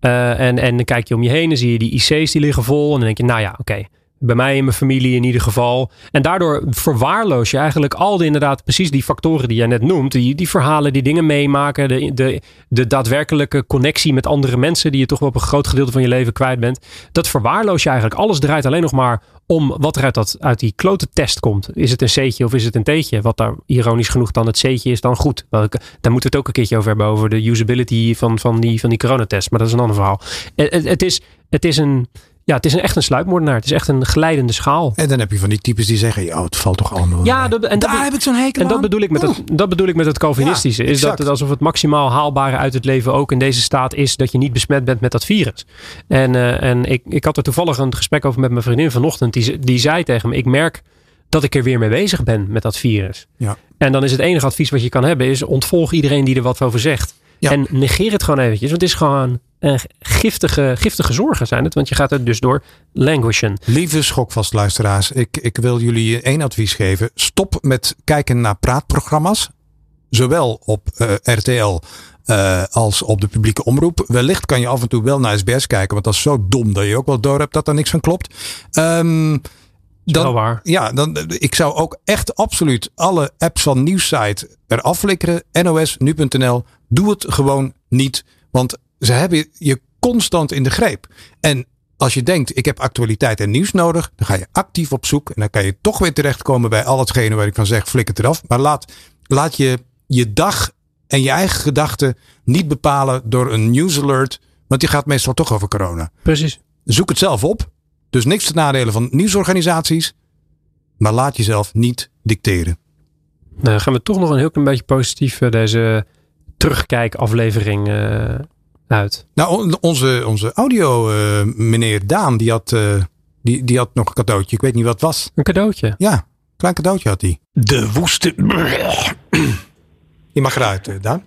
Uh, en, en dan kijk je om je heen en zie je die IC's die liggen vol. En dan denk je, nou ja, oké. Bij mij in mijn familie in ieder geval. En daardoor verwaarloos je eigenlijk al die inderdaad precies die factoren die jij net noemt. Die, die verhalen, die dingen meemaken. De, de, de daadwerkelijke connectie met andere mensen die je toch wel op een groot gedeelte van je leven kwijt bent. Dat verwaarloos je eigenlijk. Alles draait alleen nog maar om wat er uit, dat, uit die klote test komt. Is het een C'tje of is het een T'tje? Wat daar ironisch genoeg dan het C'tje is dan goed. Daar moeten we het ook een keertje over hebben. Over de usability van, van, die, van die coronatest. Maar dat is een ander verhaal. Het, het, is, het is een ja, het is een, echt een sluipmoordenaar. Het is echt een glijdende schaal. En dan heb je van die types die zeggen, ja, het valt toch allemaal. Ja, dat, en daar heb ik zo'n hekel En dat bedoel ik met het, dat bedoel ik met het Calvinistische. is dat het alsof het maximaal haalbare uit het leven ook in deze staat is dat je niet besmet bent met dat virus. En, uh, en ik, ik had er toevallig een gesprek over met mijn vriendin vanochtend. Die, die zei tegen me, ik merk dat ik er weer mee bezig ben met dat virus. Ja. En dan is het enige advies wat je kan hebben, is ontvolg iedereen die er wat over zegt. Ja. En negeer het gewoon eventjes. Want het is gewoon uh, giftige, giftige zorgen zijn het. Want je gaat er dus door languishen. Lieve schokvastluisteraars. Ik, ik wil jullie één advies geven. Stop met kijken naar praatprogramma's. Zowel op uh, RTL uh, als op de publieke omroep. Wellicht kan je af en toe wel naar SBS kijken. Want dat is zo dom dat je ook wel door hebt dat er niks van klopt. Um, dan, waar. Ja, dan, ik zou ook echt absoluut alle apps van nieuwssite eraf flikkeren. NOS, nu.nl. Doe het gewoon niet. Want ze hebben je constant in de greep. En als je denkt, ik heb actualiteit en nieuws nodig, dan ga je actief op zoek. En dan kan je toch weer terechtkomen bij al hetgene waar ik van zeg, flik het eraf. Maar laat, laat je je dag en je eigen gedachten niet bepalen door een news alert. Want die gaat meestal toch over corona. Precies. Zoek het zelf op. Dus niks te nadelen van nieuwsorganisaties. Maar laat jezelf niet dicteren. Nou, dan gaan we toch nog een heel klein beetje positief eh, deze terugkijkaflevering uh, uit. Nou, onze, onze audio uh, meneer Daan, die had, uh, die, die had nog een cadeautje. Ik weet niet wat het was. Een cadeautje? Ja, klein cadeautje had hij. De woeste... Je mag eruit, Daan.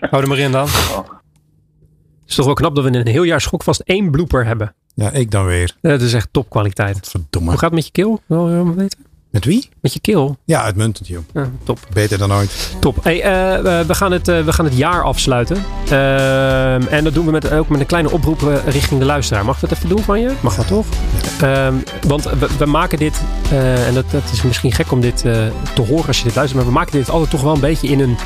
Hou er maar in, Daan. Het is toch wel knap dat we in een heel jaar schokvast één blooper hebben. Ja, ik dan weer. Dat is echt topkwaliteit. Verdomme. Hoe gaat het met je keel? Wil je weten? Met wie? Met je keel. Ja, uitmuntend, joh. Ja, top. Beter dan ooit. Top. Hey, uh, we, gaan het, uh, we gaan het jaar afsluiten. Uh, en dat doen we met, ook met een kleine oproep richting de luisteraar. Mag ik dat even doen van je? Mag dat toch? Ehm, want we, we, maken dit, en dat, dat, is misschien gek om dit te horen als je dit luistert, maar we maken dit altijd toch wel een beetje in een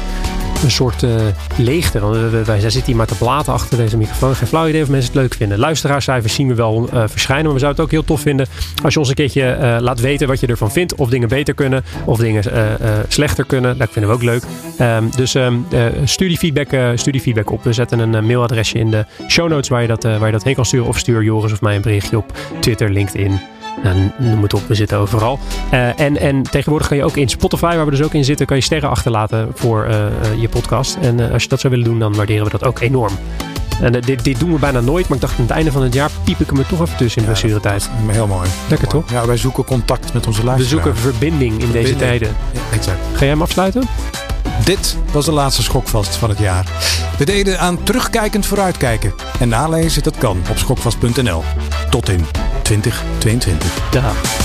een soort uh, leegte. Want wij zitten hier maar te blaten achter deze microfoon. Geen flauw idee of mensen het leuk vinden. Luisteraarscijfers zien we wel uh, verschijnen. Maar we zouden het ook heel tof vinden als je ons een keertje laat weten wat je ervan vindt. Of dingen beter kunnen. Of dingen slechter kunnen. Dat vinden we ook leuk. Um, dus um, feedback op. We zetten een mailadresje in de show notes waar je, dat, waar je dat heen kan sturen. Of stuur Joris of mij een berichtje op Twitter, LinkedIn. Nou, noem het op, we zitten overal. Uh, en, en tegenwoordig kan je ook in Spotify, waar we dus ook in zitten, kan je sterren achterlaten voor uh, je podcast. En uh, als je dat zou willen doen, dan waarderen we dat ook enorm. En dit, dit doen we bijna nooit, maar ik dacht aan het einde van het jaar piep ik hem er toch even tussen in ja, blessuretijd. Heel mooi. Lekker toch? Ja, wij zoeken contact met onze luisteraars. We zoeken verbinding in verbinding. deze tijden. Ja, exact. Ga jij hem afsluiten? Dit was de laatste schokvast van het jaar. We deden aan terugkijkend vooruitkijken. En nalezen, dat kan op schokvast.nl. Tot in 2022. Dag.